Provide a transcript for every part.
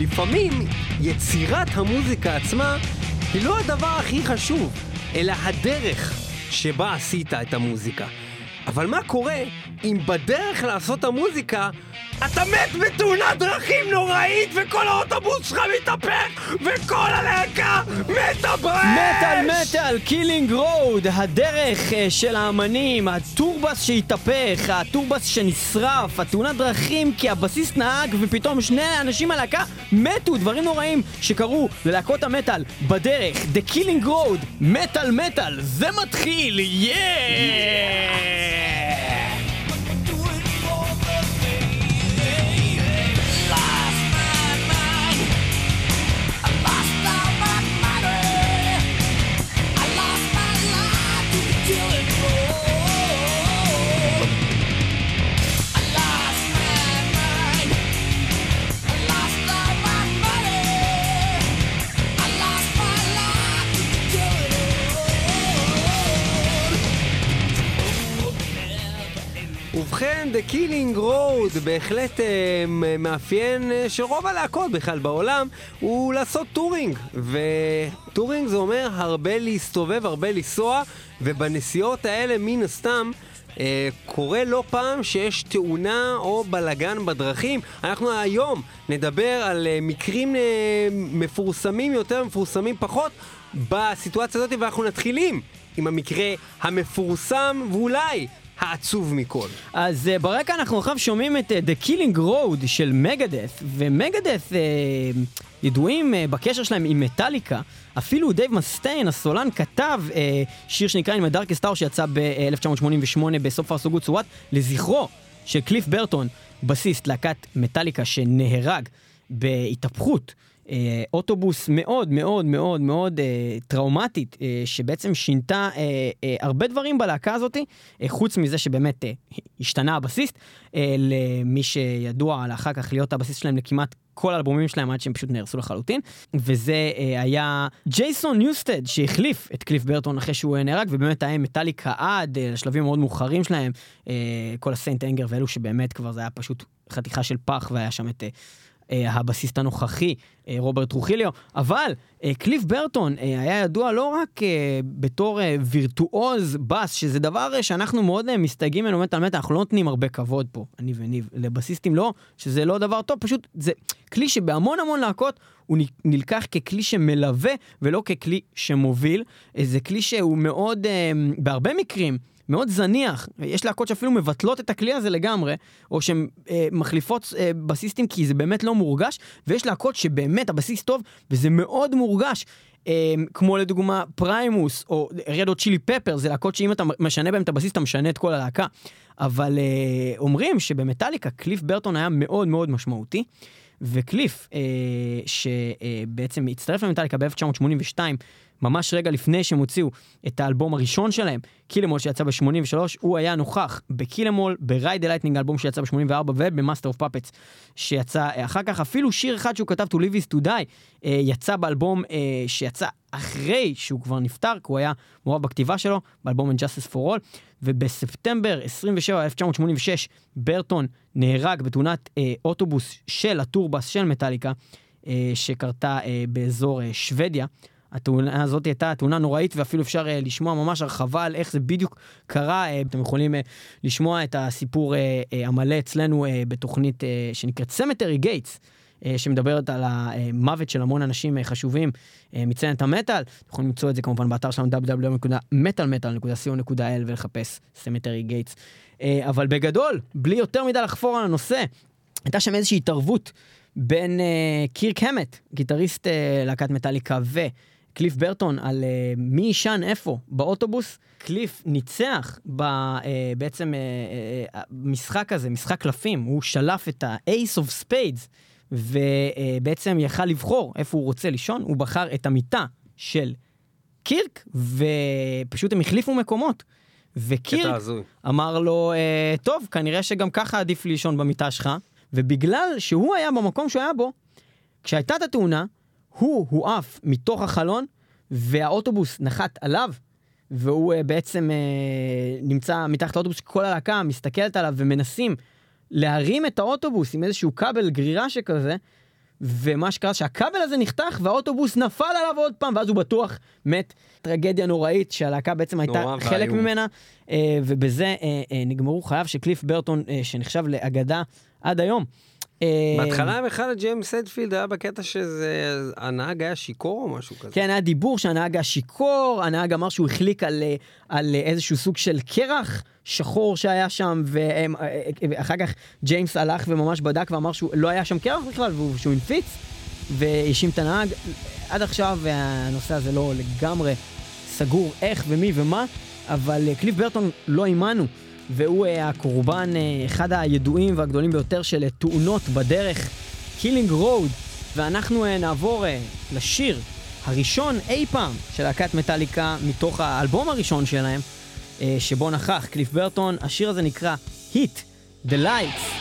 לפעמים יצירת המוזיקה עצמה היא לא הדבר הכי חשוב, אלא הדרך שבה עשית את המוזיקה. אבל מה קורה אם בדרך לעשות המוזיקה אתה מת בתאונת דרכים נוראית וכל האוטובוס שלך מתהפך וכל הלהקה מתהפך! מטאל מטאל, Killing Road, הדרך אה, של האמנים, ה tour bus שהתהפך, ה tour bus שנשרף, התאונת דרכים כי הבסיסט נהג ופתאום שני אנשים מהלהקה מתו, דברים נוראים שקרו ללהקות המטאל בדרך, The Killing Road, מטאל מטאל, זה מתחיל, יאה! ובכן, The Killing Road בהחלט אה, מאפיין אה, של רוב הלהקות בכלל בעולם הוא לעשות touring ו touring זה אומר הרבה להסתובב, הרבה לנסוע ובנסיעות האלה מן הסתם אה, קורה לא פעם שיש תאונה או בלגן בדרכים. אנחנו היום נדבר על אה, מקרים אה, מפורסמים יותר, מפורסמים פחות בסיטואציה הזאת ואנחנו נתחילים עם המקרה המפורסם ואולי העצוב מכל. אז uh, ברקע אנחנו עכשיו שומעים את uh, The Killing Road של Megadeth, ו Megadeth uh, ידועים uh, בקשר שלהם עם מטאליקה. אפילו דייב מסטיין, הסולן, כתב uh, שיר שנקרא In My Darkest Hour שיצא ב-1988 בסוף הרסוגות סוואט, לזכרו של קליף ברטון, בסיסט להקת מטאליקה שנהרג בהתהפכות. אה, אוטובוס מאוד מאוד מאוד מאוד אה, טראומטית, אה, שבעצם שינתה אה, אה, הרבה דברים בלהקה הזאת, אה, חוץ מזה שבאמת אה, השתנה הבסיסט, אה, למי שידוע אחר כך להיות הבסיסט שלהם לכמעט כל האלבומים שלהם עד שהם פשוט נהרסו לחלוטין, וזה אה, היה ג'ייסון ניוסטד שהחליף את קליף ברטון אחרי שהוא אה, נהרג, ובאמת היה מטאליקה עד אה, לשלבים מאוד מאוחרים שלהם, אה, כל ה St. Anger ואלו שבאמת כבר זה היה פשוט חתיכה של פח והיה שם את... אה, הבסיסט הנוכחי, אה, רוברט טרוחיליו, אבל אה, קליף ברטון היה ידוע לא רק בתור וירטואוז בס, שזה דבר שאנחנו מאוד מסתייגים ממנו מטה על מטה, אנחנו לא נותנים הרבה כבוד פה, אני וניב, לבסיסטים לא, שזה לא דבר טוב, פשוט זה כלי שבהמון המון להקות הוא נלקח ככלי שמלווה ולא ככלי שמוביל. זה כלי שהוא מאוד, בהרבה מקרים, מאוד זניח, יש להקות שאפילו מבטלות את הכלי הזה לגמרי, או שהן אה, מחליפות אה, בסיסטים כי זה באמת לא מורגש, ויש להקות שבאמת הבסיס טוב וזה מאוד מורגש. אה, כמו לדוגמה Primus או Red Hot Chili Peppers, זה להקות שאם אתה משנה בהם את הבסיסט אתה משנה את כל הלהקה. אבל אה, אומרים שבמטאליקה קליף ברטון היה מאוד מאוד משמעותי. וקליף, אה, שבעצם הצטרף למטאליקה ב-1982, ממש רגע לפני שהם הוציאו את האלבום הראשון שלהם, Kill 'Em All שיצא ב-83, הוא היה נוכח בקילמול, ברייד לייטנינג, אלבום שיצא ב-84, וב Master of Puppets שיצא אחר כך. אפילו שיר אחד שהוא כתב, To Live is to Die, אה, יצא באלבום אה, שיצא אחרי שהוא כבר נפטר, כי הוא היה מעורב בכתיבה שלו, באלבום Injustice for All, ובספטמבר 27, 1986, ברטון נהרג בתאונת אה, אוטובוס של הטורבס של מטאליקה, אה, שקרתה אה, באזור אה, שוודיה. התאונה הזאת הייתה תאונה נוראית ואפילו אפשר uh, לשמוע ממש הרחבה על איך זה בדיוק קרה. Uh, אתם יכולים uh, לשמוע את הסיפור uh, uh, המלא אצלנו uh, בתוכנית uh, שנקראת Cemetery Gates. uh, שמדברת על המוות של המון אנשים uh, חשובים uh, מסצינת המטאל. אתם יכולים למצוא את זה כמובן באתר שלנו www.metalmetal.co.il ולחפש Cemetery Gates. Uh, אבל בגדול, בלי יותר מדי לחפור על הנושא, הייתה שם איזושהי התערבות בין uh, קירק המט, גיטריסט uh, להקת מטאליקה, ו... קליף ברטון על uh, מי יישן איפה? באוטובוס. קליף ניצח ב, uh, בעצם uh, uh, הזה, משחק קלפים, הוא שלף את ה-Ace of Spades, ובעצם uh, יכל לבחור איפה הוא רוצה לישון, הוא בחר את המיטה של קירק, ופשוט הם החליפו מקומות. וקירק אמר לו, uh, טוב, כנראה שגם ככה עדיף לישון במיטה שלך, ובגלל שהוא היה במקום שהוא היה בו, כשהייתה את התאונה, הוא הועף מתוך החלון, והאוטובוס נחת עליו, והוא uh, בעצם uh, נמצא מתחת לאוטובוס, כל הלהקה מסתכלת עליו ומנסים להרים את האוטובוס עם איזשהו כבל גרירה שכזה, ומה שקרה שהכבל הזה נחתך והאוטובוס נפל עליו עוד פעם, ואז הוא בטוח מת. טרגדיה נוראית שהלהקה בעצם הייתה חלק ואיום. ממנה, אה, ובזה אה, אה, נגמרו חייו של קליף ברטון, אה, שנחשב לאגדה עד היום. אה, בהתחלה בכלל ג'יימס הדפילד היה בקטע שזה... הנהג היה שיכור או משהו כזה. כן, היה דיבור שהנהג היה שיכור, הנהג אמר שהוא החליק על, אה, על אה, איזשהו סוג של קרח שחור שהיה שם, ואחר כך ג'יימס הלך וממש בדק ואמר שהוא לא היה שם קרח בכלל, שהוא הנפיץ, והאשים את הנהג. עד עכשיו הנושא הזה לא לגמרי סגור איך ומי ומה, אבל קליף ברטון לא עימנו. והוא אה, הקורבן, אה, אחד הידועים והגדולים ביותר של אה, תאונות בדרך, Killing Road, ואנחנו נעבור לשיר הראשון אי פעם של להקת מטאליקה מתוך האלבום הראשון שלהם, שבו נכח קליף ברטון. השיר הזה נקרא Hit the Lights.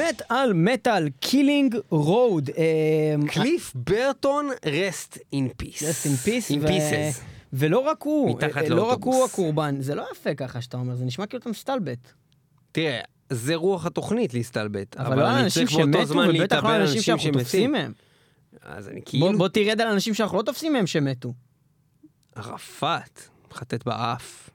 מטאל מטאל, Killing Road. קליף ברטון, rest in peace. Rest in peace. In ו- pieces. ולא רק הוא, מתחת אה, לא רק. הוא הקורבן, זה לא יפה ככה שאתה אומר, זה נשמע כאילו אתה מסתלבט. תראה, זה רוח התוכנית להסתלבט. אבל לא על אני אנשים שמתו, ובטח לא אנשים שאנחנו תופסים. מהם. אז אני כאילו... בוא תרד על אנשים שאנחנו לא תופסים מהם שמתו. ערפאת. חטט באף.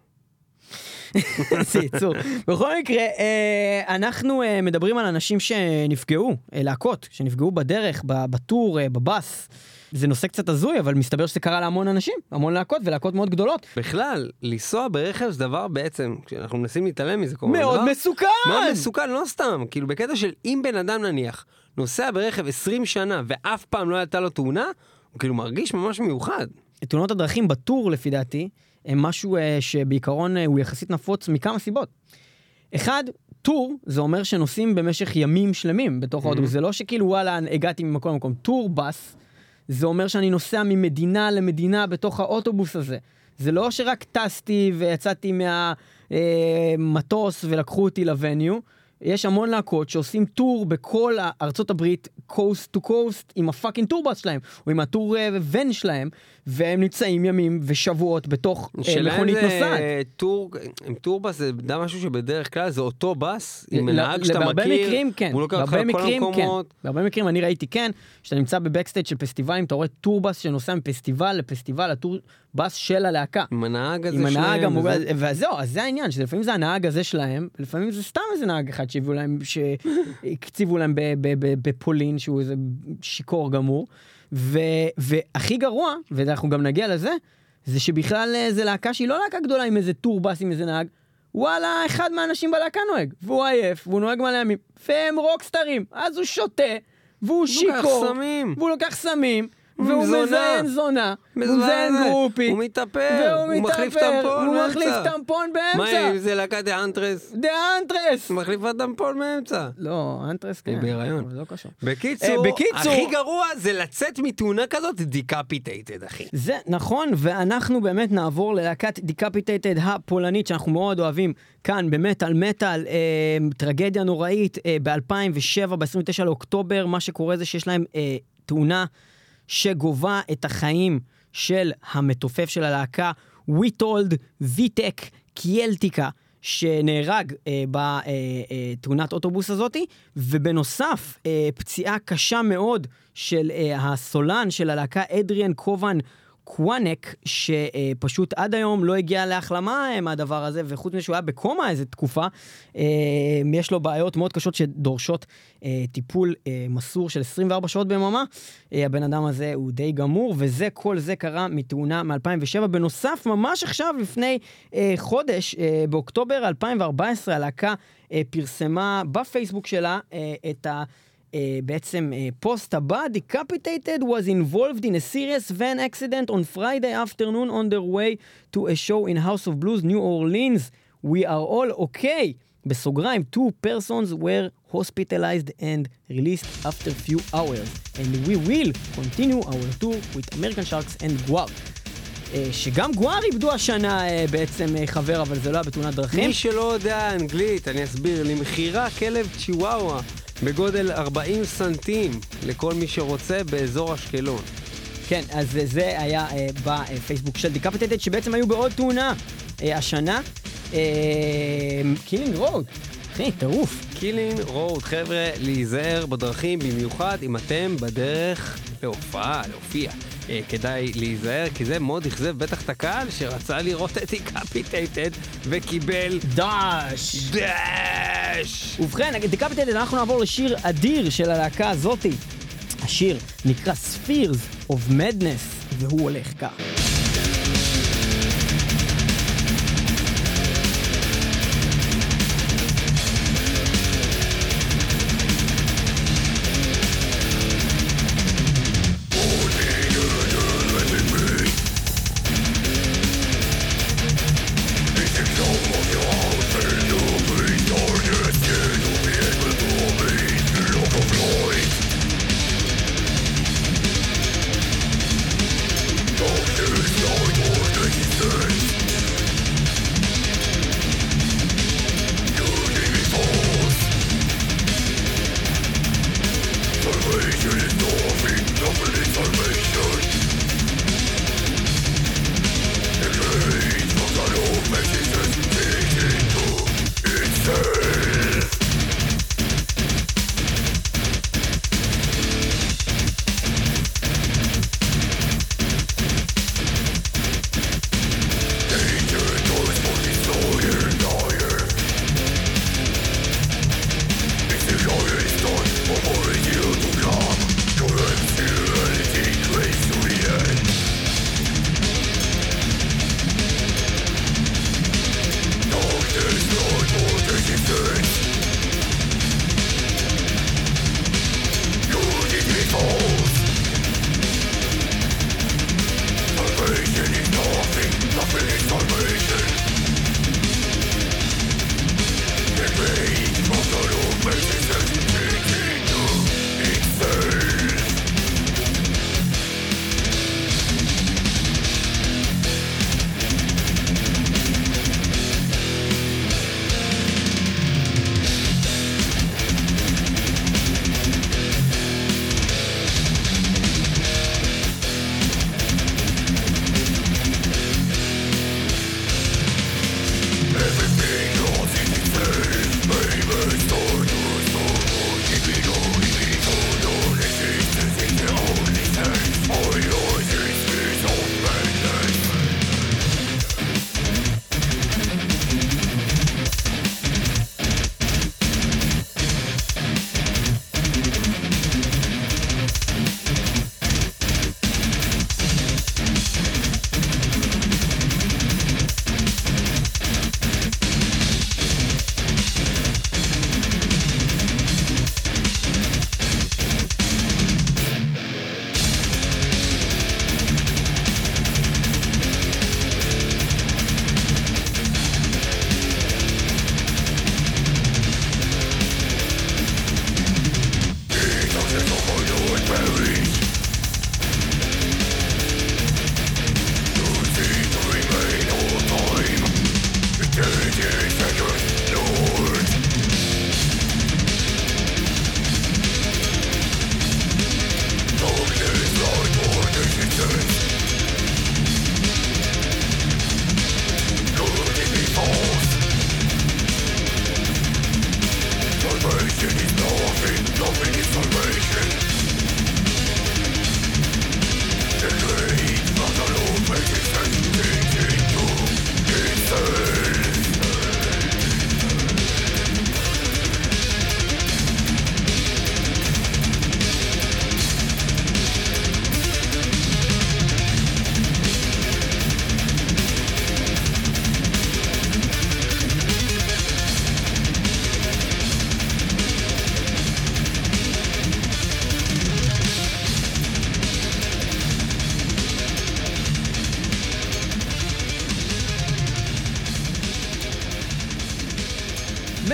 איזה יצור. בכל מקרה, אה, אנחנו אה, מדברים על אנשים שנפגעו, אה, להקות, שנפגעו בדרך, בטור, בבאס. זה נושא קצת הזוי, אבל מסתבר שזה קרה להמון אנשים, המון להקות ולהקות מאוד גדולות. בכלל, לנסוע ברכב זה דבר בעצם, כשאנחנו מנסים להתעלם מזה כמובן. מאוד דבר מסוכן! מאוד מסוכן, לא סתם. כאילו, בקטע של אם בן אדם נניח נוסע ברכב 20 שנה ואף פעם לא הייתה לו תאונה, הוא כאילו מרגיש ממש מיוחד. תאונות הדרכים ב tour, לפי דעתי, הם משהו אה, שבעיקרון אה, הוא יחסית נפוץ מכמה סיבות. אחד, tour זה אומר שנוסעים במשך ימים שלמים בתוך האוטובוס, זה לא שכאילו וואלה הגעתי ממקום למקום. tour bus, זה אומר שאני נוסע ממדינה למדינה בתוך האוטובוס הזה. זה לא שרק טסתי ויצאתי מהמטוס ולקחו אותי ל venue. יש המון להקות שעושים tour בכל ארצות הברית, coast to coast, עם ה fucking tour bus שלהם, או עם ה tour אה, ון שלהם, והם נמצאים ימים ושבועות בתוך אה, מכונית זה נוסעת. tour, עם tour bus זה די משהו שבדרך כלל זה אותו bus, עם נהג שאתה מכיר, בהרבה מקרים כן, הוא לוקח אותך לכל כן, המקומות. בהרבה מקרים אני ראיתי כן, כשאתה נמצא ב backstage של פסטיבלים, אתה רואה tour bus שנוסע מפסטיבל לפסטיבל, ה tour bus של הלהקה. עם הנהג הזה שלהם, וזהו, אז זה העניין, שלפעמים זה הנהג הזה שלהם, לפעמים זה סתם איזה נהג אחד שהביאו להם, שהקציבו להם בפולין, שהוא איזה שיכור גמור, ו- והכי גרוע, ואנחנו גם נגיע לזה, זה שבכלל אה, זה להקה שהיא לא להקה גדולה עם איזה tour bus עם איזה נהג, וואלה, אחד מהאנשים בלהקה נוהג, והוא עייף, והוא נוהג מלא ימים, והם רוקסטרים, אז הוא שותה, והוא שיכור. והוא לוקח סמים, והוא. מזיין זונה, הוא מזיין זה. גרופית, הוא מתאפר, הוא מחליף טמפון הוא באמצע. מחליף טמפון מה באמצע. אם זה להקת דה אנטרס? דה אנטרס! הוא מחליפה טמפון באמצע. לא, אנטרס כן. היא בהיריון. לא קשור. בקיצור, אה, בקיצור- הכי גרוע זה לצאת מתאונה כזאת Decapitated, אחי. זה נכון, ואנחנו באמת נעבור ללהקת Decapitated הפולנית שאנחנו מאוד אוהבים כאן במטאל מטאל, אה, טרגדיה נוראית אה, ב-2007, ב-29 לאוקטובר, מה שקורה זה שיש להם אה, תאונה שגובה את החיים של המתופף של הלהקה, ויטולד ויטק קיאלטיקה. שנהרג אה, בתאונת אוטובוס הזאתי, ובנוסף, אה, פציעה קשה מאוד של אה, הסולן של הלהקה אדריאן קובן קוואנק, שפשוט עד היום לא הגיע להחלמה אה, מהדבר הזה, וחוץ מזה שהוא היה בקומה איזה תקופה, אה, יש לו בעיות מאוד קשות שדורשות אה, טיפול מסור של 24 שעות ביממה. הבן אדם הזה הוא די גמור, וזה, כל זה קרה מתאונה מ-2007. בנוסף, ממש עכשיו, לפני חודש, באוקטובר 2014, הלהקה פרסמה בפייסבוק שלה את ה... Uh, בעצם uh, פוסט הבא, Decapitated was involved in a serious van accident on Friday afternoon on their way to a show in House of Blues, New Orleans. We are all okay. בסוגריים, two persons were hospitalized and released after few hours. And we will continue our tour with American Sharks and. Uh, שגם GWAR איבדו השנה uh, בעצם uh, חבר, אבל זה לא היה בתאונת דרכים. מי שלא יודע אנגלית, אני אסביר, למכירה כלב צ'יוואווה בגודל 40 סנטים לכל מי שרוצה באזור אשקלון. כן, אז אה, זה היה אה, בפייסבוק של Decapitated, שבעצם היו בעוד תאונה אה, השנה. Killing Road, אחי, טירוף. Killing Road, חבר'ה, להיזהר בדרכים, במיוחד אם אתם בדרך להופעה, להופיע. אה, כדאי להיזהר, כי זה מאוד אכזב בטח את הקהל שרצה לראות את Decapitated וקיבל דאש. דאש! ובכן, Decapitated, אנחנו נעבור לשיר אדיר של הלהקה הזאתי. השיר נקרא Spheres of Madness, והוא הולך כך.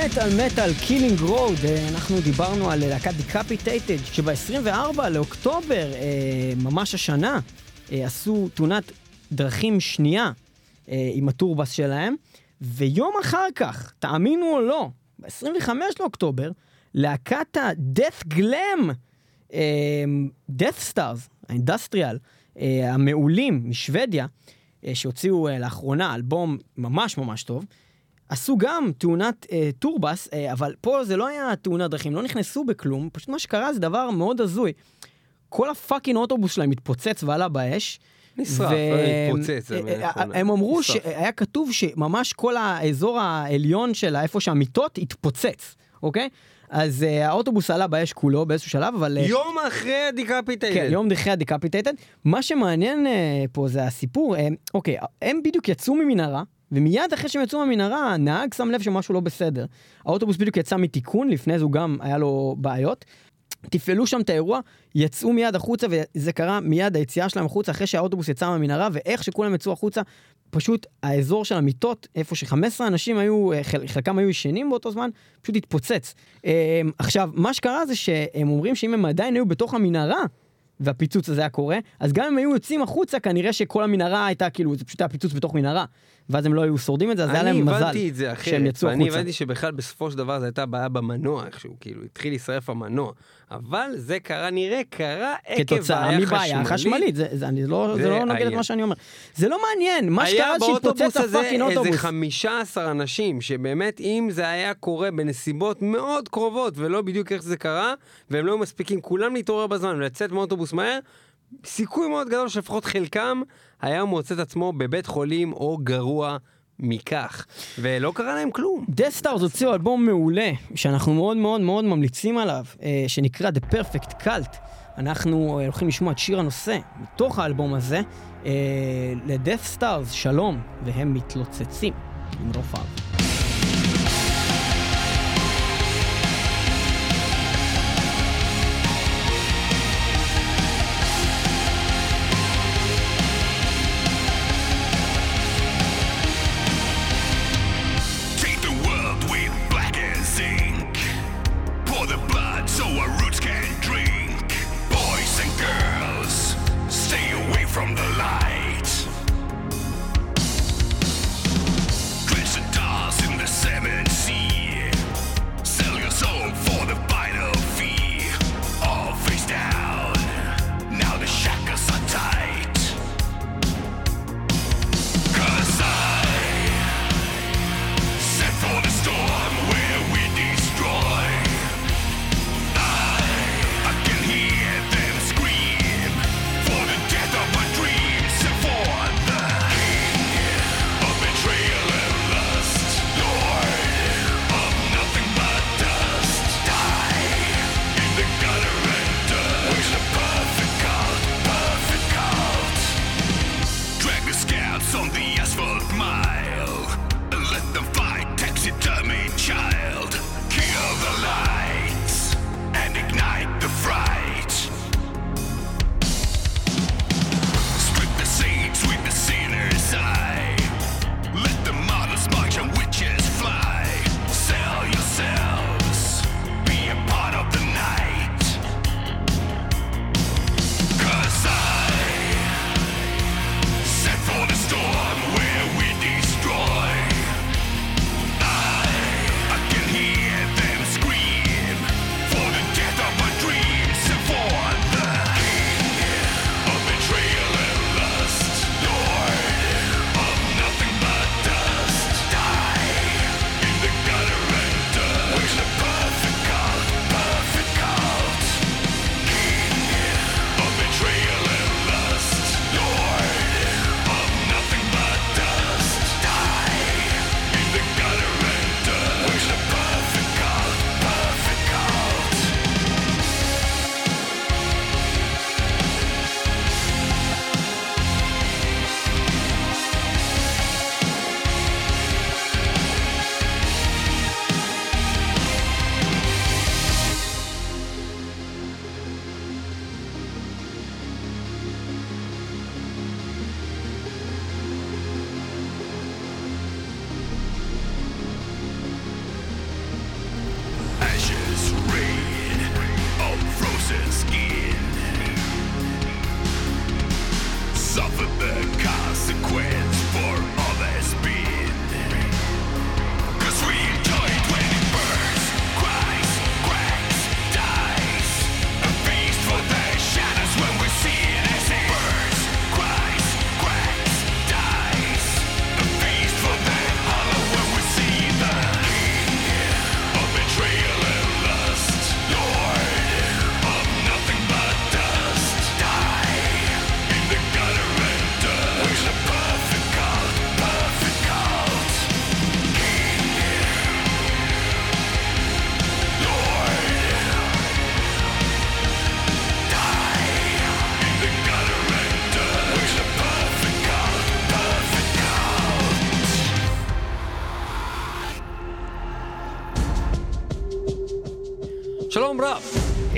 מטאל מטאל Killing Road, אנחנו דיברנו על להקת Decapitated, שב-24 לאוקטובר, אה, ממש השנה, אה, עשו תאונת דרכים שנייה אה, עם ה tour bus שלהם, ויום אחר כך, תאמינו או לא, ב-25 לאוקטובר, להקת ה-death glam, Deathstars, ה industrial, המעולים משוודיה, שהוציאו לאחרונה אלבום ממש ממש טוב, עשו גם תאונת אה, tour bus, אה, אבל פה זה לא היה תאונת דרכים, לא נכנסו בכלום, פשוט מה שקרה זה דבר מאוד הזוי. כל ה fucking אוטובוס שלהם התפוצץ ועלה באש. נשרף, ו- לא התפוצץ, אה, אה, נכון. הם אמרו נשרף. שהיה כתוב שממש כל האזור העליון של איפה שהמיטות התפוצץ, אוקיי? אז אה, האוטובוס עלה באש כולו באיזשהו שלב, אבל... אה, יום אחרי ה Decapitated. כן, יום אחרי ה Decapitated. מה שמעניין אה, פה זה הסיפור, אה, אוקיי, הם בדיוק יצאו ממנהרה, ומיד אחרי שהם יצאו מהמנהרה, הנהג שם לב שמשהו לא בסדר. האוטובוס בדיוק יצא מתיקון, לפני זה הוא גם היה לו בעיות. תפעלו שם את האירוע, יצאו מיד החוצה, וזה קרה מיד היציאה שלהם החוצה, אחרי שהאוטובוס יצא מהמנהרה, ואיך שכולם יצאו החוצה, פשוט האזור של המיטות, איפה ש-15 אנשים היו, אה, חל- חלקם היו ישנים באותו זמן, פשוט התפוצץ. אה, עכשיו, מה שקרה זה שהם אומרים שאם הם עדיין היו בתוך המנהרה, והפיצוץ הזה היה קורה, אז גם אם היו יוצאים החוצה, כנראה שכל המנהרה הייתה כאילו, זה פשוט היה פיצוץ בתוך מנהרה, ואז הם לא היו שורדים את זה, אז היה להם מזל אני את זה שהם יצאו החוצה. הבנתי שבכלל בסופו של דבר זו הייתה בעיה במנוע איכשהו, כאילו התחיל להישרף המנוע, אבל זה קרה, נראה, קרה עקב כתוצאה בעיה מבעיה חשמלית, זה, זה, אני לא, זה זה לא נוגד את היה. מה שאני אומר. זה לא מעניין, מה היה שקרה זה באוטובוס שהתפוצץ הזה הפאקינג איזה אוטובוס. 15 אנשים, שבאמת אם זה היה קורה בנסיבות מאוד קרובות ולא בדיוק איך זה קרה, והם לא היו מספיקים כולם להתעורר בזמן ולצאת מאוטובוס מהר, סיכוי מאוד גדול שלפחות חלקם היה מוצא את עצמו בבית חולים או גרוע מכך, ולא קרה להם כלום. Deathstars הוציאו אלבום מעולה, שאנחנו מאוד מאוד מאוד ממליצים עליו, אה, שנקרא The Perfect Cult. אנחנו אה, הולכים לשמוע את שיר הנושא מתוך האלבום הזה, אה, סטארס, שלום, והם מתלוצצים עם רופאב.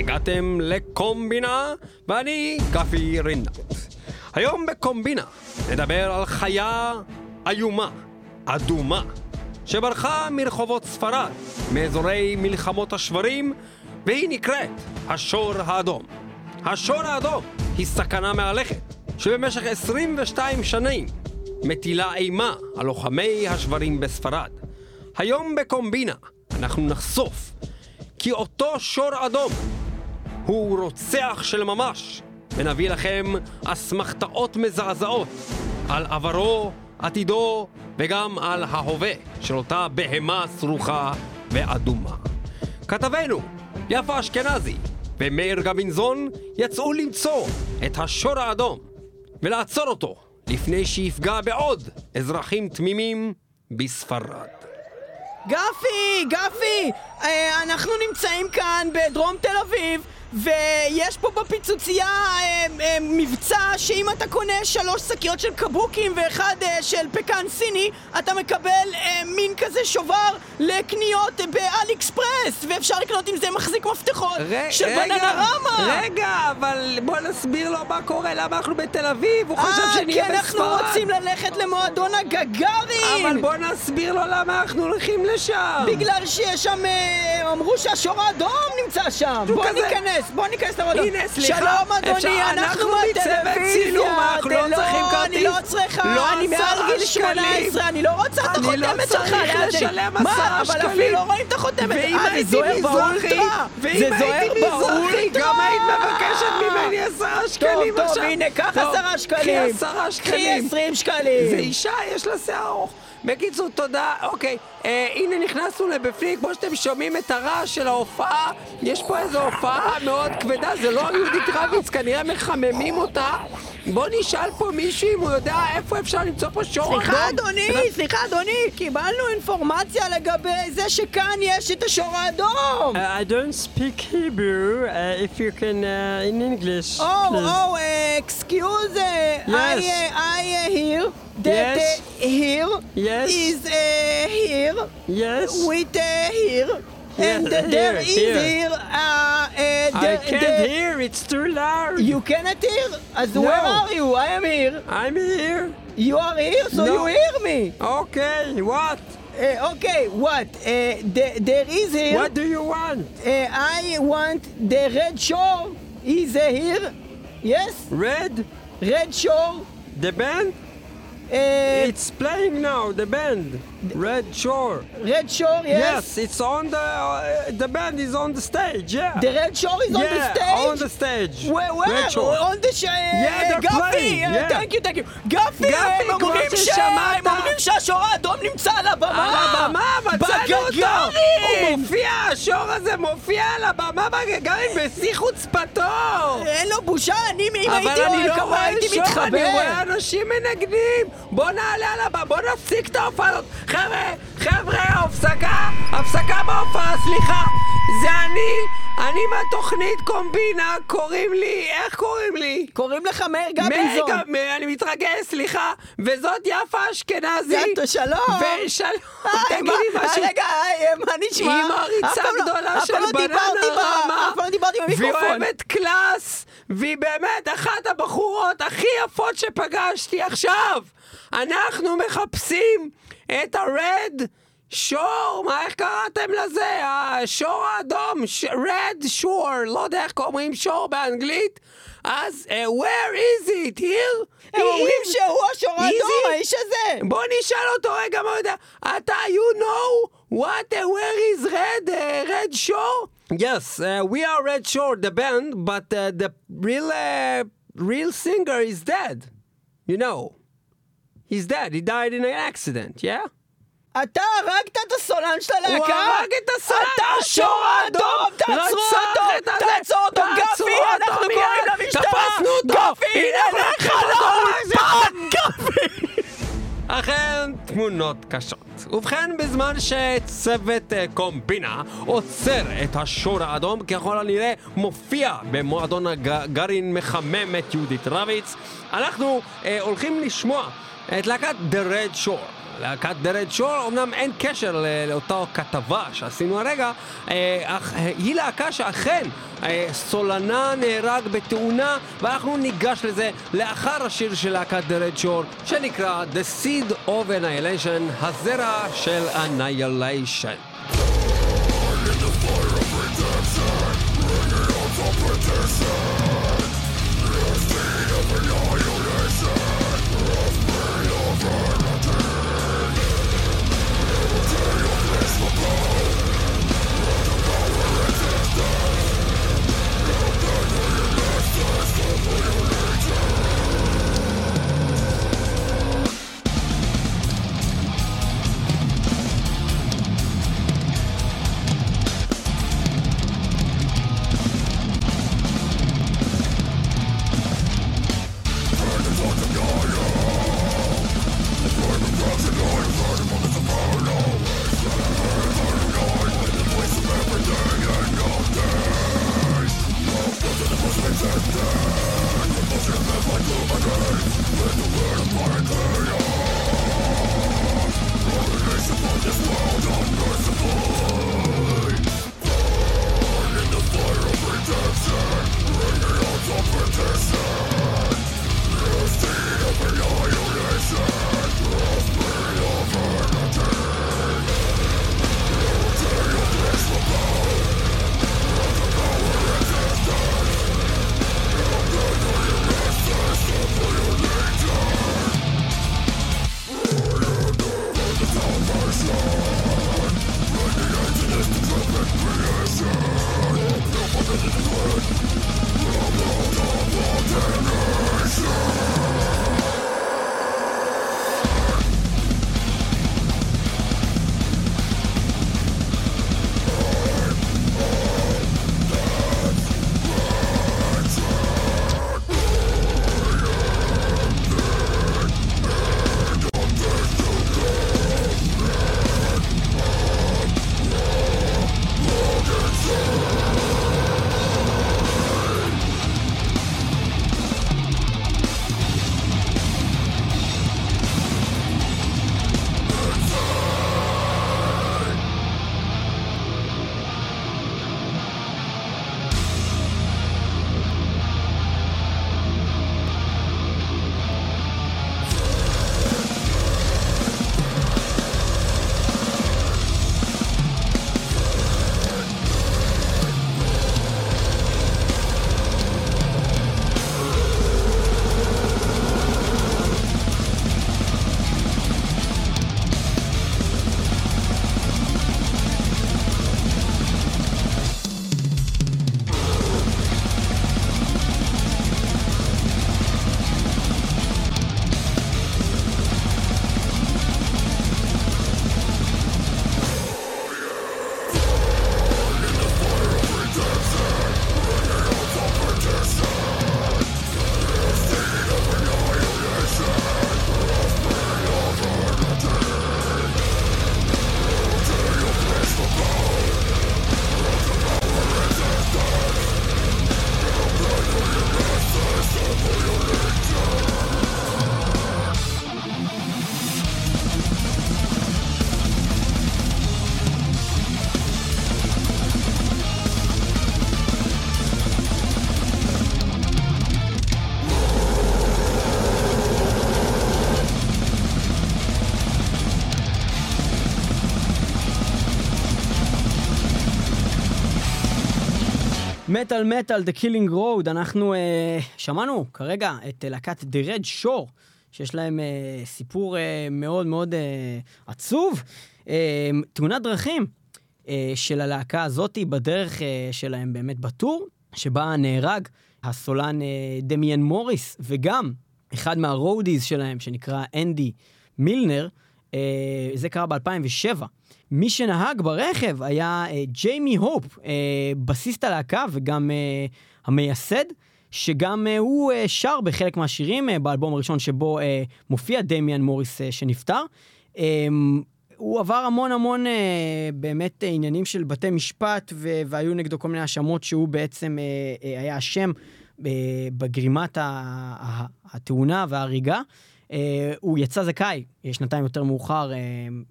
הגעתם לקומבינה, ואני גפי רינת. היום בקומבינה נדבר על חיה איומה, אדומה, שברחה מרחובות ספרד, מאזורי מלחמות השברים, והיא נקראת השור האדום. השור האדום היא סכנה מהלכת, שבמשך 22 שנים מטילה אימה על לוחמי השברים בספרד. היום בקומבינה אנחנו נחשוף כי אותו שור אדום הוא רוצח של ממש, ונביא לכם אסמכתאות מזעזעות על עברו, עתידו וגם על ההווה של אותה בהמה סרוחה ואדומה. כתבנו יפה אשכנזי ומאיר גבינזון יצאו למצוא את השור האדום ולעצור אותו לפני שיפגע בעוד אזרחים תמימים בספרד. גפי, גפי, אה, אנחנו נמצאים כאן בדרום תל אביב ויש פה בפיצוצייה אה, אה, מבצע שאם אתה קונה שלוש שקיות של קבוקים ואחד אה, של פקן סיני אתה מקבל אה, מין כזה שובר לקניות אה, באלי אקספרס ואפשר לקנות עם זה מחזיק מפתחות של בננרמה רגע, אבל בוא נסביר לו מה קורה, למה אנחנו בתל אביב, הוא חושב אה, כי שנהיה אנחנו בספרד. רוצים ללכת למועדון הגגארין אבל בוא נסביר לו למה אנחנו הולכים לשם. בגלל שיש שם, אה, אמרו שהשור האדום נמצא שם. בוא כזה. ניכנס, בוא ניכנס למועדון. הנה, סליחה, שלום אדוני, אנחנו. צילום, אנחנו לא אתה צריכים כרטיס. אני לא צריכה, לא אני מעל עשרה גיל שקלים. 18, אני לא רוצה את אני לא החותמת שלך. צריך ליד שלי. לשלם מה, עשרה אבל שקלים. אפילו לא רואים את החותמת. ואם אה, הייתי מזרחי. ואם הייתי מזרחי. גם היית מבקשת ממני עשרה שקלים טוב, עכשיו. טוב, הנה, קח טוב, עשרה קחי שקלים. עשרה קחי שקלים. 20 שקלים. זה אישה, יש לה שיער ארוך. בקיצור, תודה. אוקיי, אה, הנה נכנסנו לבפנים, כמו שאתם שומעים את הרעש של ההופעה. יש פה איזו הופעה מאוד כבדה, זה לא יהודית רביץ, כנראה מחממים אותה. בוא נשאל פה מישהו אם הוא יודע איפה אפשר למצוא פה שור סליחה אדום. אדוני, סליחה אדוני, קיבלנו אינפורמציה לגבי זה שכאן יש את השור האדום! Uh, I don't speak Hebrew. Uh, if you can uh, in English, Oh, please. oh, uh, excuse, I, Yes. uh, I uh, hear that Yes. uh, here Yes. is uh, here Yes. with uh, here. And Yeah, there here, is here. here, uh, uh, I can't there- hear. It's too loud. You cannot hear? As No. where are you? I am here. I'm here. You are here, so No. you hear me. Okay. What? Uh, okay, what? Uh, there, there is here. What do you want? Uh, I want the red shore. Is here? Yes, Red. red shore. The band. Uh, It's playing now. The band. Red Shore. red shore. Yes. Yes, it's on the. Uh, the band is on the stage. Yeah. The red shore is on the yeah, stage. on the stage. Where? Where? Red Shore. On the sh- Yeah, they're גפי, playing, uh, yeah. thank you, thank you. גפי, גפי, הם כמו אומרים ש- ששמעת. הם אומרים שהשור האדום נמצא על הבמה. על הבמה, מצאנו אותו! הוא מופיע, השור הזה מופיע על הבמה בגגארין בשיא חוצפתו! אין לו בושה, אני אם הייתי אני רואה לא כמה רואה הייתי שור, אני. רואה אנשים מנגנים! בוא נעלה על הבמה, בוא נפסיק את ההופעה הזאת! חבר'ה, חבר'ה, הפסקה, הפסקה בהופעה, סליחה! זה אני, אני מהתוכנית קומבינה, קוראים לי, איך קוראים לי? קוראים לך מאיר גביזון. מגה, מ- אני מתרגש, סליחה, וזאת יפה אשכנזי. זה- שלום. ושלום, היי, תגידי משהו. רגע, היי, מה נשמע? מעריצה פעם לא- גדולה של לא בננה רמה. אף פעם לא דיברתי והיא במיקרופון. אוהבת קלאס, והיא באמת אחת הבחורות הכי יפות שפגשתי עכשיו. אנחנו מחפשים את הרד שור, מה, איך קראתם לזה? השור האדום, ש- רד שור, לא יודע איך קוראים שור באנגלית. אז, uh, where is it? here? הם אומרים שהוא השור האדום? האיש הזה. בוא נשאל אותו רגע מה הוא יודע. אתה, you know what, uh, where is Red, uh, Red Shore? Yes, uh, we are Red Shore, the band, but uh, the real, uh, real singer is dead. You know. He's dead, he died in an accident, yeah? אתה הרגת את הסולן של הלהקה? הוא הרג את הסולן, אתה השור האדום! תעצרו רצח אותו! תעצור אותו! תעצרו גפי, אנחנו. קוראים למשטרה! תפסנו אותו! גפי, הנה, הנה לך! לא- גפי! אכן, תמונות קשות. ובכן, בזמן שצוות אה, קומבינה עוצר את השור האדום, ככל הנראה מופיע במועדון הגרעין מחמם את יהודית רביץ, אנחנו אה, הולכים לשמוע את להקת The Red Shore. להקת דרד שור, אמנם אין קשר לאותה כתבה שעשינו הרגע, אה, אך אה, היא להקה שאכן אה, סולנה נהרג בתאונה, ואנחנו ניגש לזה לאחר השיר של להקת דרד שור, שנקרא The Seed of Annihilation, הזרע של Annihilation. מטאל מטאל, The Killing Road, אנחנו אה, שמענו כרגע את אה, להקת The Red Shore, שיש להם אה, סיפור אה, מאוד מאוד אה, עצוב. אה, תאונת דרכים אה, של הלהקה הזאתי בדרך אה, שלהם באמת בטור, שבה נהרג הסולן אה, דמיאן מוריס, וגם אחד מהרודיז שלהם, שנקרא אנדי מילנר, אה, זה קרה ב-2007. מי שנהג ברכב היה אה, ג'יימי הופ, אה, בסיסט הלהקה וגם אה, המייסד, שגם אה, הוא אה, שר בחלק מהשירים אה, באלבום הראשון שבו אה, מופיע דמיאן מוריס אה, שנפטר. אה, הוא עבר המון המון אה, באמת אה, עניינים של בתי משפט, ו- והיו נגדו כל מיני האשמות שהוא בעצם אה, אה, היה אשם אה, בגרימת התאונה וההריגה. אה, הוא יצא זכאי שנתיים יותר מאוחר, אה,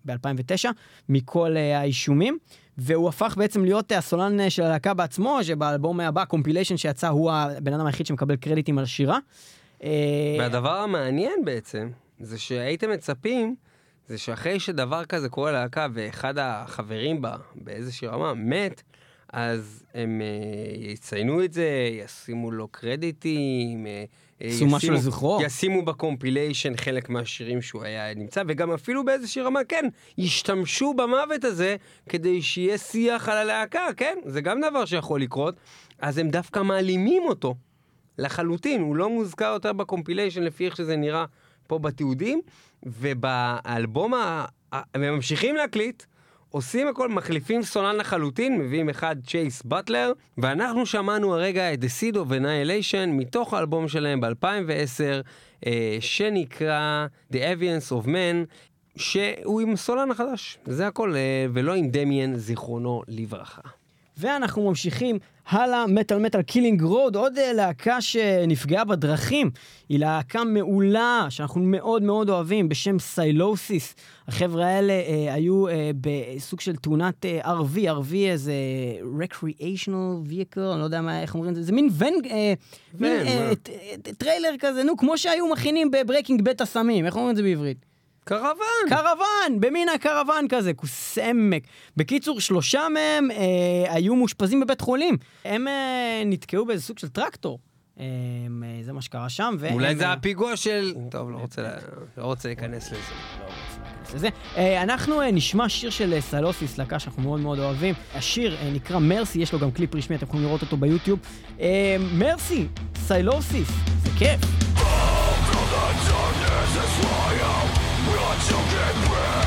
ב-2009, מכל אה, האישומים, והוא הפך בעצם להיות אה, הסולן אה, של הלהקה בעצמו, שבאלבום הבא, קומפיליישן שיצא, הוא הבן אדם היחיד שמקבל קרדיטים על השירה. אה, והדבר המעניין בעצם, זה שהייתם מצפים, זה שאחרי שדבר כזה קורה ללהקה ואחד החברים בה באיזושהי רמה מת, אז הם אה, יציינו את זה, ישימו לו קרדיטים, אה, אה, יעשו משהו לזכרו. ישימו ב compilation חלק מהשירים שהוא היה נמצא, וגם אפילו באיזושהי רמה, כן, ישתמשו במוות הזה כדי שיהיה שיח על הלהקה, כן? זה גם דבר שיכול לקרות. אז הם דווקא מעלימים אותו לחלוטין, הוא לא מוזכר יותר ב compilation לפי איך שזה נראה פה בתיעודים, ובאלבום. ה- הם ממשיכים להקליט, עושים הכל, מחליפים סולן לחלוטין, מביאים אחד צ'ייס באטלר, ואנחנו שמענו הרגע את The Seed of Annihilation מתוך האלבום שלהם ב-2010, אה, שנקרא The Aviance of Man, שהוא עם סולן החדש, זה הכל, אה, ולא עם דמיאן, זיכרונו לברכה. ואנחנו ממשיכים הלאה, מטאל מטאל Killing Road, עוד אה, להקה שנפגעה בדרכים. היא להקה מעולה, שאנחנו מאוד מאוד אוהבים, בשם Sylosis. החבר'ה האלה אה, היו אה, בסוג של תאונת אה, RV, RV איזה recreational vehicle, אני לא יודע מה, איך אומרים את זה, זה מין ון, אה, מין אה, טריילר כזה, נו, כמו שהיו מכינים ב Breaking Bad את הסמים, איך אומרים את זה בעברית? קרוון! קרוון, במין הקרוון כזה, כוס עמק. בקיצור, שלושה מהם אה, היו מאושפזים בבית חולים. הם אה, נתקעו באיזה סוג של טרקטור. אה, אה, זה מה שקרה שם. והם, אולי זה אה, הפיגוע של... טוב, לא רוצה, לא רוצה להיכנס לזה. לזה. אה, אנחנו אה, נשמע שיר של אה, סלוסיס, להקה שאנחנו מאוד מאוד אוהבים. השיר אה, נקרא מרסי, יש לו גם קליפ רשמי, אתם יכולים לראות אותו ביוטיוב. אה, מרסי, סלוסיס, זה כיף. not to get back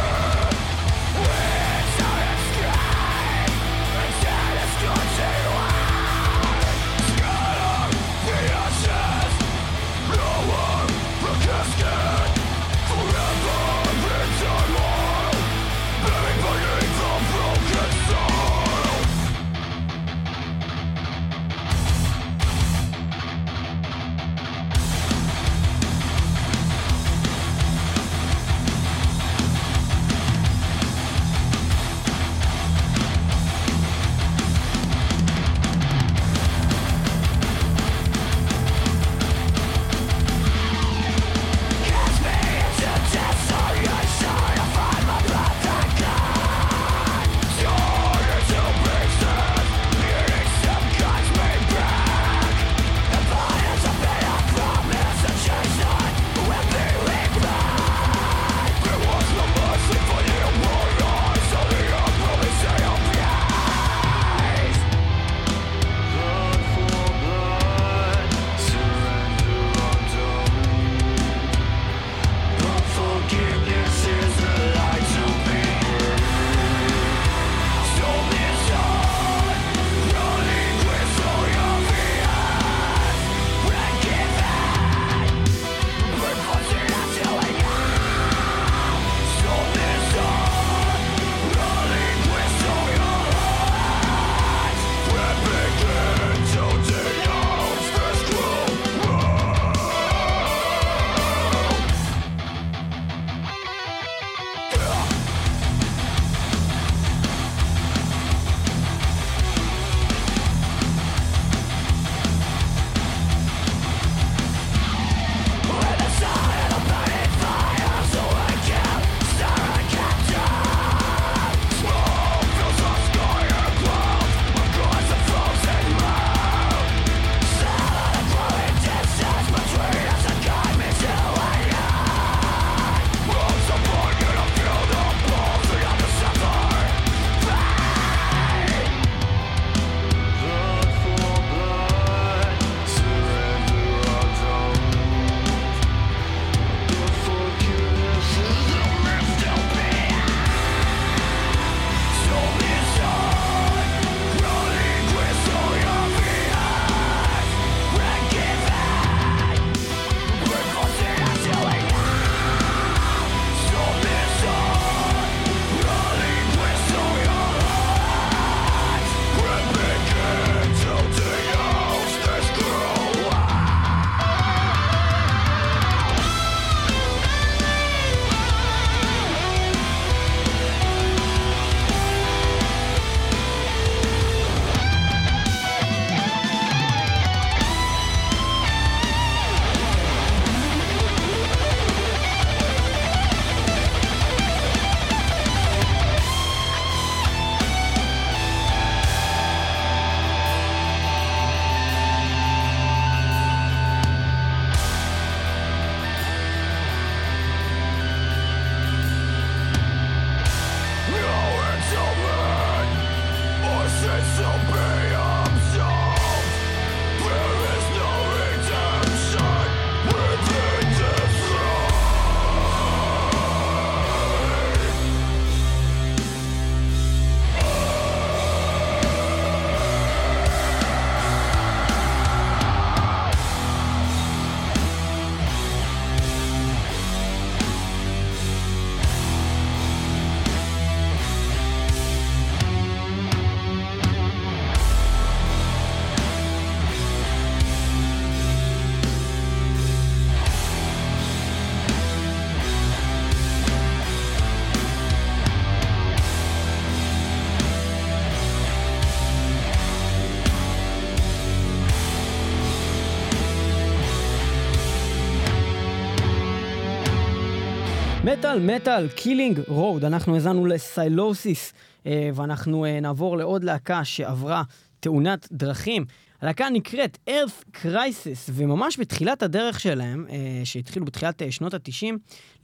מטאל, מטאל, Killing Road, אנחנו האזנו ל Sylosis, אה, ואנחנו אה, נעבור לעוד להקה שעברה תאונת דרכים. הלהקה נקראת Earth Crisis, וממש בתחילת הדרך שלהם, אה, שהתחילו בתחילת שנות ה-90,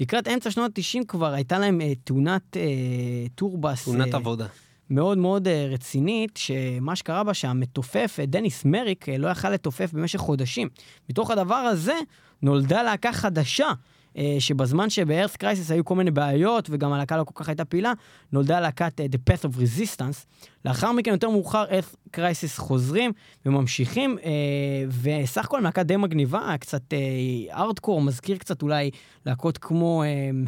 לקראת אמצע שנות ה-90 כבר הייתה להם תאונת tour bus. תאונת עבודה. מאוד מאוד רצינית, שמה שקרה בה שהמתופף, דניס מריק, לא יכל לתופף במשך חודשים. מתוך הדבר הזה נולדה להקה חדשה, שבזמן שבארת' קרייסיס היו כל מיני בעיות, וגם הלהקה לא כל כך הייתה פעילה, נולדה להקת אה, The Path of Resistance. לאחר מכן, יותר מאוחר, ארת' קרייסיס חוזרים וממשיכים, אה, וסך הכל להקה די מגניבה, קצת ארדקור, מזכיר קצת אולי להקות כמו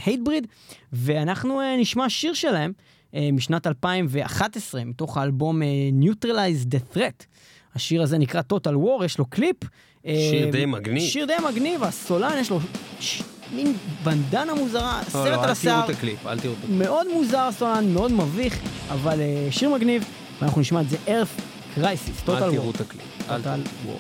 הייטבריד, ואנחנו אה, נשמע שיר שלהם. אה, משנת 2011, מתוך האלבום אה, Neutralize the Threat. השיר הזה נקרא Total War, יש לו קליפ. אה, שיר די מגניב. שיר די מגניב, הסולן יש לו ש... מין בנדנה מוזרה, לא, סרט לא, על אל תראו השיער. את הקליפ, אל תראו את הקליפ. מאוד מוזר הסולן, מאוד מביך, אבל אה, שיר מגניב, ואנחנו נשמע את זה Earth Crisis, Total אל תראו. את הקליפ. אל תראו.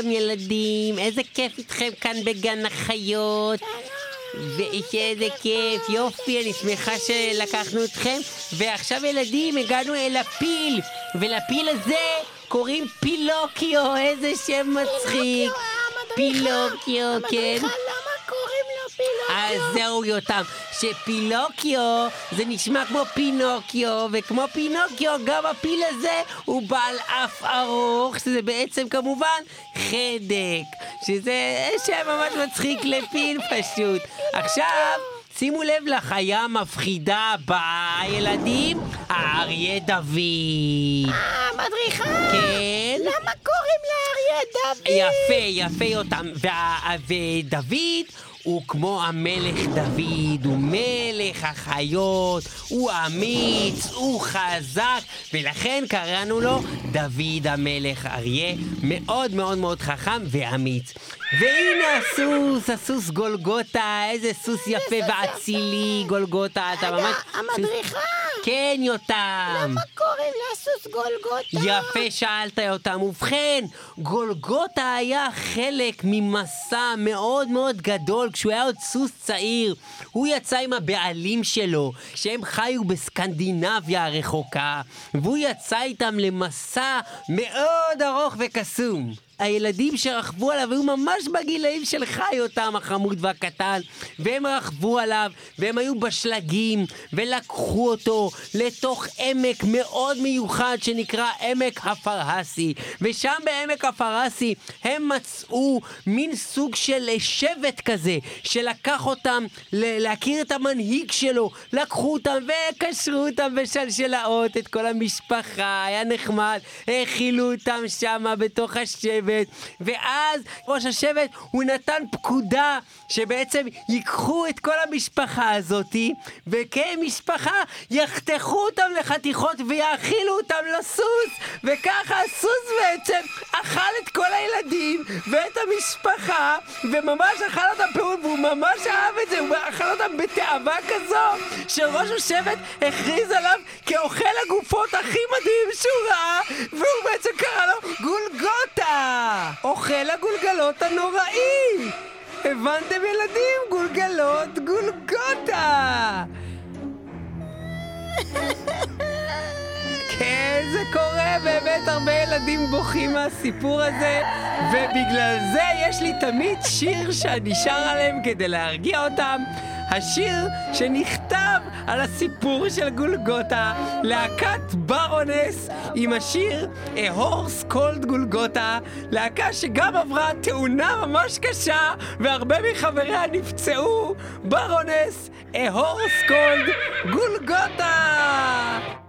שלום ילדים, איזה כיף איתכם כאן בגן החיות. ואיזה כיף, יופי, אני שמחה שלקחנו אתכם. ועכשיו ילדים, הגענו אל הפיל, ולפיל הזה קוראים פילוקיו, איזה שם מצחיק. פילוקיו, כן. למה קוראים לו פילוקיו? אז זהו יותם, שפינוקיו זה נשמע כמו פינוקיו, וכמו פינוקיו גם הפיל הזה הוא בעל אף ארוך, שזה בעצם כמובן חדק, שזה שם ממש מצחיק לפיל פשוט. עכשיו... שימו לב לחיה המפחידה הבאה, ילדים, האריה דוד. המדריכה! כן? למה קוראים לאריה דוד? יפה, יפה יותם. וה- ודוד הוא כמו המלך דוד, הוא מלך החיות, הוא אמיץ, הוא חזק, ולכן קראנו לו דוד המלך אריה, מאוד מאוד מאוד חכם ואמיץ. והנה הסוס, הסוס גולגוטה, איזה סוס יפה ואצילי, גולגוטה, אתה ממש... המדריכה! כן, יותם. למה קוראים לסוס גולגוטה? יפה שאלת אותם. ובכן, גולגוטה היה חלק ממסע מאוד מאוד גדול כשהוא היה עוד סוס צעיר. הוא יצא עם הבעלים שלו, שהם חיו בסקנדינביה הרחוקה, והוא יצא איתם למסע מאוד ארוך וקסום. הילדים שרכבו עליו היו ממש בגילאים שלך, יותם החמוד והקטן, והם רכבו עליו, והם היו בשלגים, ולקחו אותו לתוך עמק מאוד מיוחד שנקרא עמק הפרהסי. ושם בעמק הפרהסי הם מצאו מין סוג של שבט כזה, שלקח אותם ל- להכיר את המנהיג שלו, לקחו אותם וקשרו אותם בשלשלאות, את כל המשפחה, היה נחמד, האכילו אותם שמה בתוך השבט, ואז ראש השבט הוא נתן פקודה שבעצם ייקחו את כל המשפחה הזאתי, וכמשפחה יחתכו אותם לחתיכות ויאכילו אותם לסוס, וככה הסוס בעצם אכל את כל הילדים ואת המשפחה, וממש אכל אותם פירות, והוא ממש אהב את זה, הוא אכל אותם בתאווה כזו, שראש השבט הכריז עליו כאוכל הגופות הכי מדהים שהוא ראה, והוא בעצם קרא לו גולגוטה! אוכל הגולגלות הנוראי! הבנתם ילדים? גולגלות גולגוטה! כן, זה קורה, באמת הרבה ילדים בוכים מהסיפור הזה, ובגלל זה יש לי תמיד שיר שאני שר עליהם כדי להרגיע אותם. השיר שנכתב על הסיפור של גולגוטה, להקת ברונס עם השיר A Horse Called גולגוטה, להקה שגם עברה תאונה ממש קשה והרבה מחבריה נפצעו, ברונס A Horse Called גולגוטה!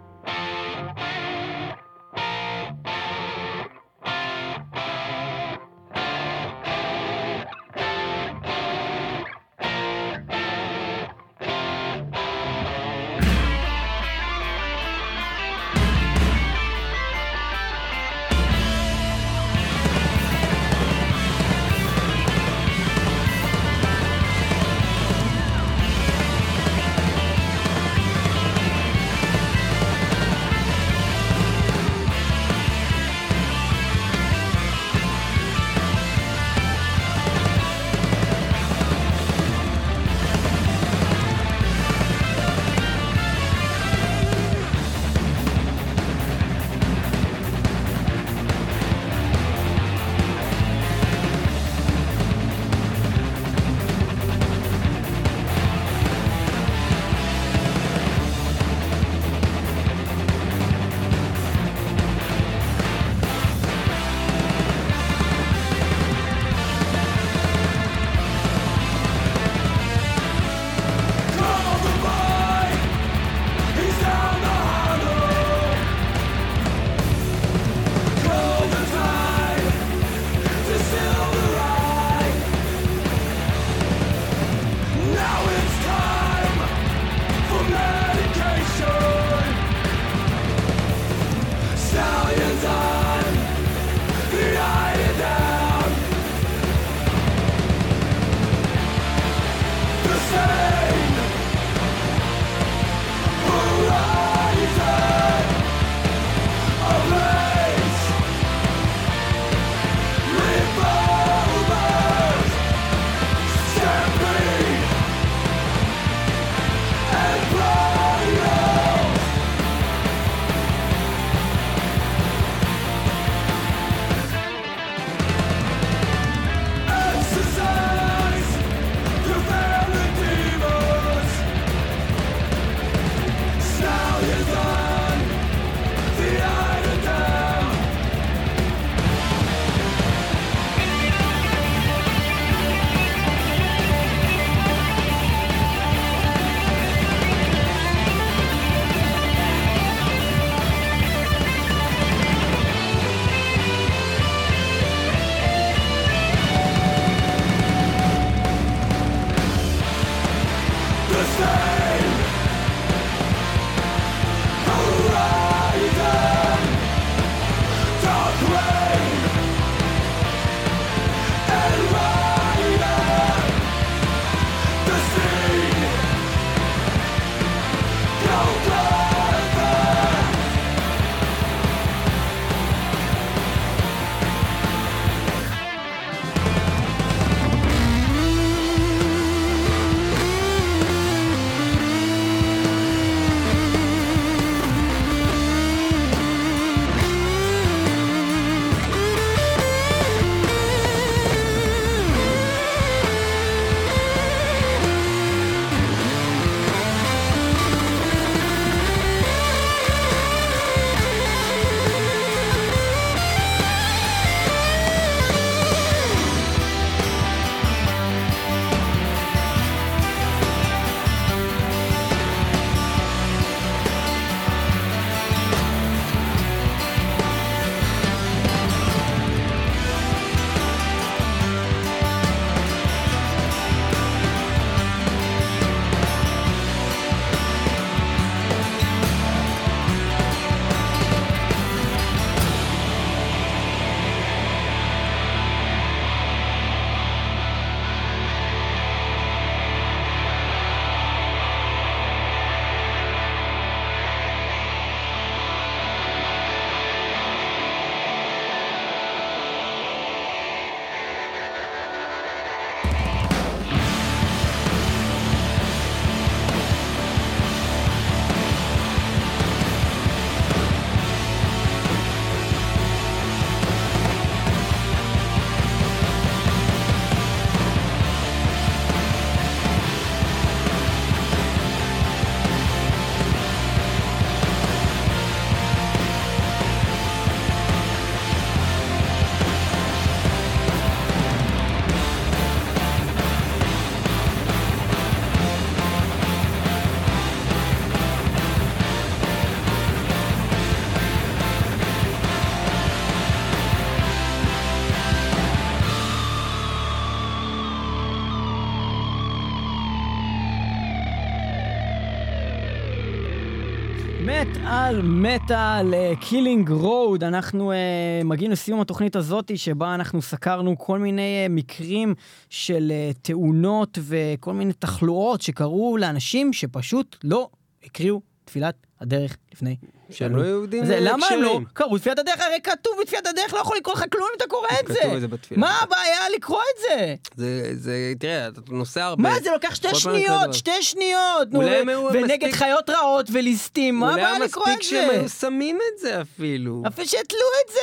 מטאל, מטאל, Killing Road, אנחנו uh, מגיעים לסיום התוכנית הזאת שבה אנחנו סקרנו כל מיני uh, מקרים של uh, תאונות וכל מיני תחלואות שקרו לאנשים שפשוט לא הקריאו תפילת הדרך לפני שהם לא יהודים זה, למה הם לא. קראו תפילת הדרך? הרי כתוב בתפילת הדרך, לא יכול לקרוא לך כלום אם אתה קורא את כתוב את זה. זה בתפילה. מה הבעיה לקרוא את זה? זה, זה, תראה, אתה נוסע הרבה. מה זה לוקח שתי שניות. שתי שניות, נו, אולי ונגד חיות רעות וליסטים, מה אולי הבעיה לקרוא את מספיק שהם זה? היו שמים את זה אפילו. אפילו שיתלו את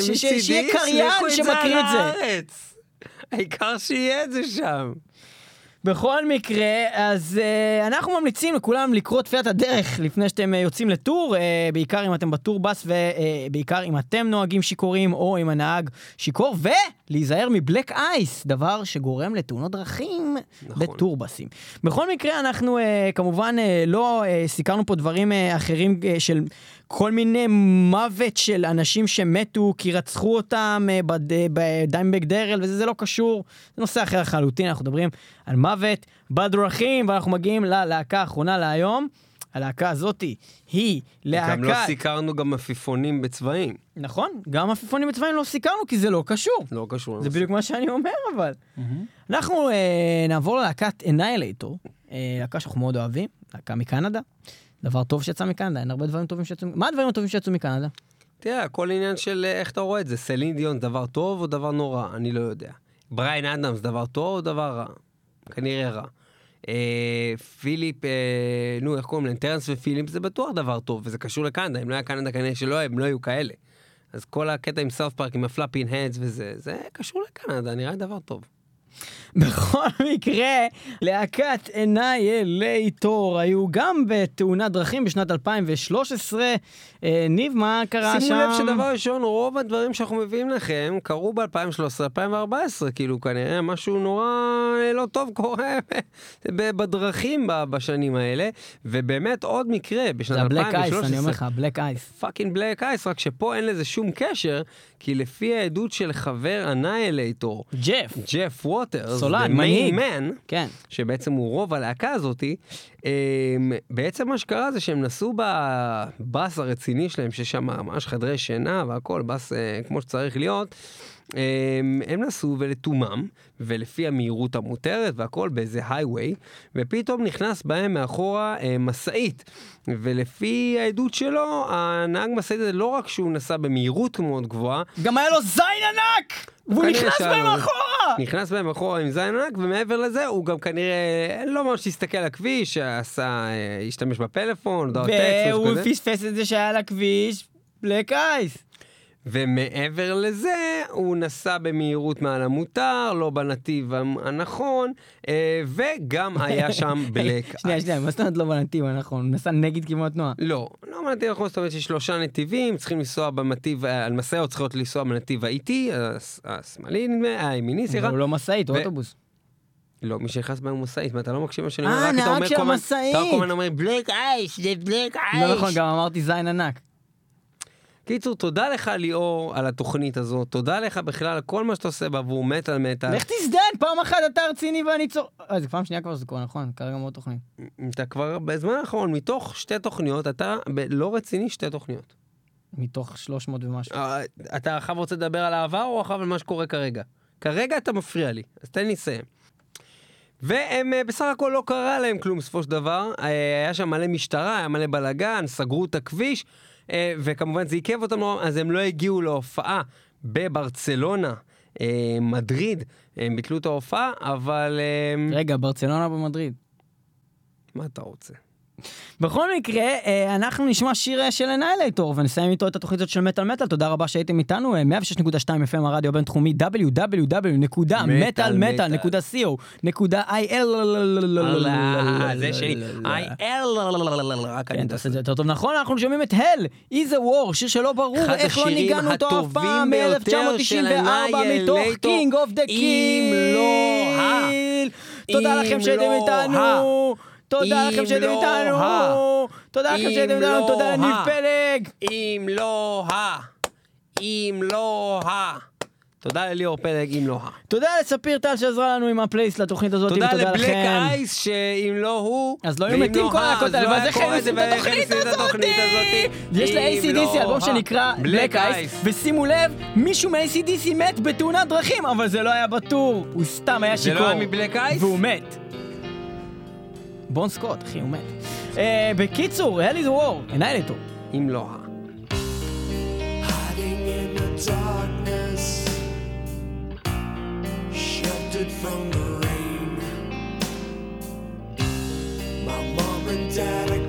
זה, שיהיה קריין זה שמקריא את זה. העיקר שיהיה את זה שם. בכל מקרה, אז uh, אנחנו ממליצים לכולם לקרוא תפילת הדרך לפני שאתם uh, יוצאים לטור, uh, בעיקר אם אתם בטור בס ובעיקר אם אתם נוהגים שיכורים או אם הנהג שיכור, ולהיזהר מבלק אייס, דבר שגורם לתאונות דרכים נכון. בטורבסים. בכל מקרה, אנחנו uh, כמובן uh, לא uh, סיקרנו פה דברים uh, אחרים uh, של כל מיני מוות של אנשים שמתו כי רצחו אותם uh, בד- בדיימבק דרל, וזה זה לא קשור, זה נושא אחר לחלוטין, אנחנו מדברים על מוות בדרכים, ואנחנו מגיעים ללהקה האחרונה להיום. הלהקה הזאתי היא להקה... גם לא סיקרנו גם עפיפונים בצבעים. נכון, גם עפיפונים בצבעים לא סיקרנו כי זה לא קשור. לא קשור. זה לנושא. בדיוק מה שאני אומר אבל. אנחנו אה, נעבור ללהקת Annihilator, אה, להקה שאנחנו מאוד אוהבים, להקה מקנדה. דבר טוב שיצא מקנדה, אין הרבה דברים טובים שיצאו... מה הדברים הטובים שיצאו מקנדה? תראה, הכל עניין של אה, איך אתה רואה את זה. סלין דיון דבר טוב או דבר נורא? אני לא יודע. בריין אדמס דבר טוב או דבר רע? כנראה רע. אה, פיליפ, אה, נו, איך קוראים להם? טרנס ופיליפ זה בטוח דבר טוב, וזה קשור לקנדה. אם לא היה קנדה כנראה שלא הם לא היו כאלה. אז כל הקטע עם South Park, עם ה flapping heads וזה, זה קשור לקנדה, נראה דבר טוב. בכל מקרה, להקת Annihilator היו גם בתאונת דרכים בשנת 2013. אה, ניב, מה קרה שם? שימו לב שדבר ראשון, רוב הדברים שאנחנו מביאים לכם קרו ב-2013-2014, כאילו כנראה משהו נורא אה, לא טוב קורה בדרכים בשנים האלה, ובאמת עוד מקרה בשנת זה 2013. ה black ice, אני אומר לך, ה black ice. fucking black ice, רק שפה אין לזה שום קשר, כי לפי העדות של חבר אנאילייטור, ג'ף. ג'ף ווטרס, הסולן, מנהיג. man, כן. שבעצם הוא רוב הלהקה הזאתי, אמ, בעצם מה שקרה זה שהם נסעו בבאס הרציני שלהם, ששם ממש חדרי שינה והכל, באס אה, כמו שצריך להיות. אמ, הם נסעו ולתומם, ולפי המהירות המותרת והכל באיזה הייווי, ופתאום נכנס בהם מאחורה אה, משאית. ולפי העדות שלו, הנהג משאית הזה לא רק שהוא נסע במהירות מאוד גבוהה, גם היה לו זין ענק! והוא נכנס בהם אחורה! נכנס בהם אחורה עם זין ענק, ומעבר לזה הוא גם כנראה לא ממש הסתכל על הכביש, עשה, אה, השתמש בפלאפון, הודעות טקסט, והוא משהו כזה. פספס את זה שהיה על הכביש, בלק אייס. ומעבר לזה, הוא נסע במהירות מעל המותר, לא בנתיב הנכון, אה, וגם היה שם בלק שנייה, אייס. שנייה, מה זאת אומרת לא בנתיב הנכון? הוא נסע נגד כיוון התנועה. לא, לא בנתיב הנכון, זאת אומרת שיש שלושה נתיבים, צריכים לנסוע בנתיב, אה, על משאיות צריכות לנסוע בנתיב האיטי, השמאלי נדמה, הימיני, סליחה. הוא לא משאית, הוא אוטובוס. לא, מי שנכנס בהם הוא משאית, מה, אתה לא מקשיב מה שאני אה, אומר? רק אתה נהג אומר של המשאית. אתה כל הזמן אומר בלק בלק אייס, זה בלק אייס. לא נכון, גם אמרתי זין ענק. קיצור, תודה לך ליאור על התוכנית הזאת, תודה לך בכלל על כל מה שאתה עושה בעבור מטאל מטאל. לך תזדן, פעם אחת אתה רציני ואני צור... אה, זה פעם שנייה כבר זה קורה, נכון? כרגע מאוד תוכנית. אתה כבר בזמן האחרון, מתוך שתי תוכניות, אתה לא רציני שתי תוכניות. מתוך 300 ומשהו. אה, אתה עכשיו רוצה לדבר על העבר או עכשיו על מה שקורה כרגע? כרגע אתה מפריע לי, אז תן לי לסיים. והם אה, בסך הכל לא קרה להם כלום בסופו של דבר, אה, היה שם מלא משטרה, היה מלא בלאגן, סגרו את הכביש, וכמובן זה עיכב אותם אז הם לא הגיעו להופעה בברצלונה, אה, מדריד, הם ביטלו את ההופעה, אבל אה, רגע, ברצלונה במדריד. מה אתה רוצה? בכל מקרה, אה, אנחנו נשמע שיר אה, של אנאילייטור ונסיים איתו את התוכנית הזאת של מטאל מטאל. תודה רבה שהייתם איתנו, אה, 106.2 FM הרדיו הבינתחומי www.מטאלמטאל.co.il אה, זה שלי. I L, רק אני כן. תעשה את זה יותר טוב. נכון, אנחנו שומעים את הל, Is a War, שיר שלא ברור איך לא ניגענו אותו אף פעם, ביותר של מ-1994, מתוך King of the לא Kill. תודה לכם שהייתם לא איתנו. ה- תודה לכם לא איתנו. ה- תודה לכם שהייתם איתנו. לא תודה לניב פלג. אם לא ה... אם לא ה... תודה לליאור פלג, אם לא ה. תודה לספיר טל שעזרה לנו עם הפלייסט לתוכנית הזאת. תודה ותודה לבלק לכם. אייס, שאם לא הוא... אז לא היו ואם מתים כל ה, הלהקות אז האלה, לא ואז איך הם עושים את התוכנית עושים את התוכנית הזאתי? הזאתי. יש ל-ACDC לא אלבום שנקרא בלק אייס, ושימו לב, מישהו מ-ACDC מת בתאונת דרכים, אבל זה לא היה בטור, הוא סתם היה זה לא שיכור. היה מבלק אייס? והוא מת. בון סקוט, אחי, הוא מת. אה, בקיצור, hell is a war, אנאילטור. אם לא ה... hiding in the darkness, sheltered from the rain. My mom and dad are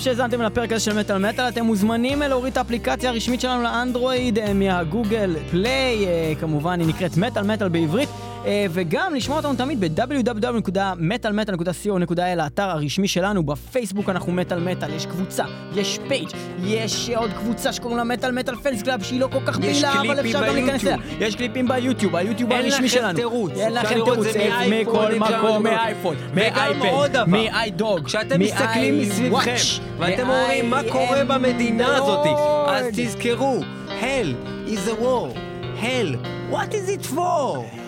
שהאזנתם לפרק הזה של מטאל מטאל, אתם מוזמנים להוריד את האפליקציה הרשמית שלנו לאנדרואיד מהגוגל פליי, אה, כמובן היא נקראת מטאל מטאל בעברית, וגם לשמוע אותנו תמיד ב-www.מטאלמטאל.co.il, האתר הרשמי שלנו, בפייסבוק אנחנו מטאל מטאל, יש קבוצה, יש page, יש עוד קבוצה שקוראים לה מטאל מטאל fans club שהיא לא כל כך פעילה, אבל אפשר גם להיכנס אליה. יש קליפים ביוטיוב, היוטיוב אין הרשמי לכם שלנו, תירוץ. אין לכם תירוץ, את זה אה, מאייפון, מכל מקום. מאייפון, מאייפד. מאיידוג, כשאתם מסתכלים מסביבכם, ואתם אומרים מה קורה במדינה הזאת, אז תזכרו, hell is a war. hell, what is it for?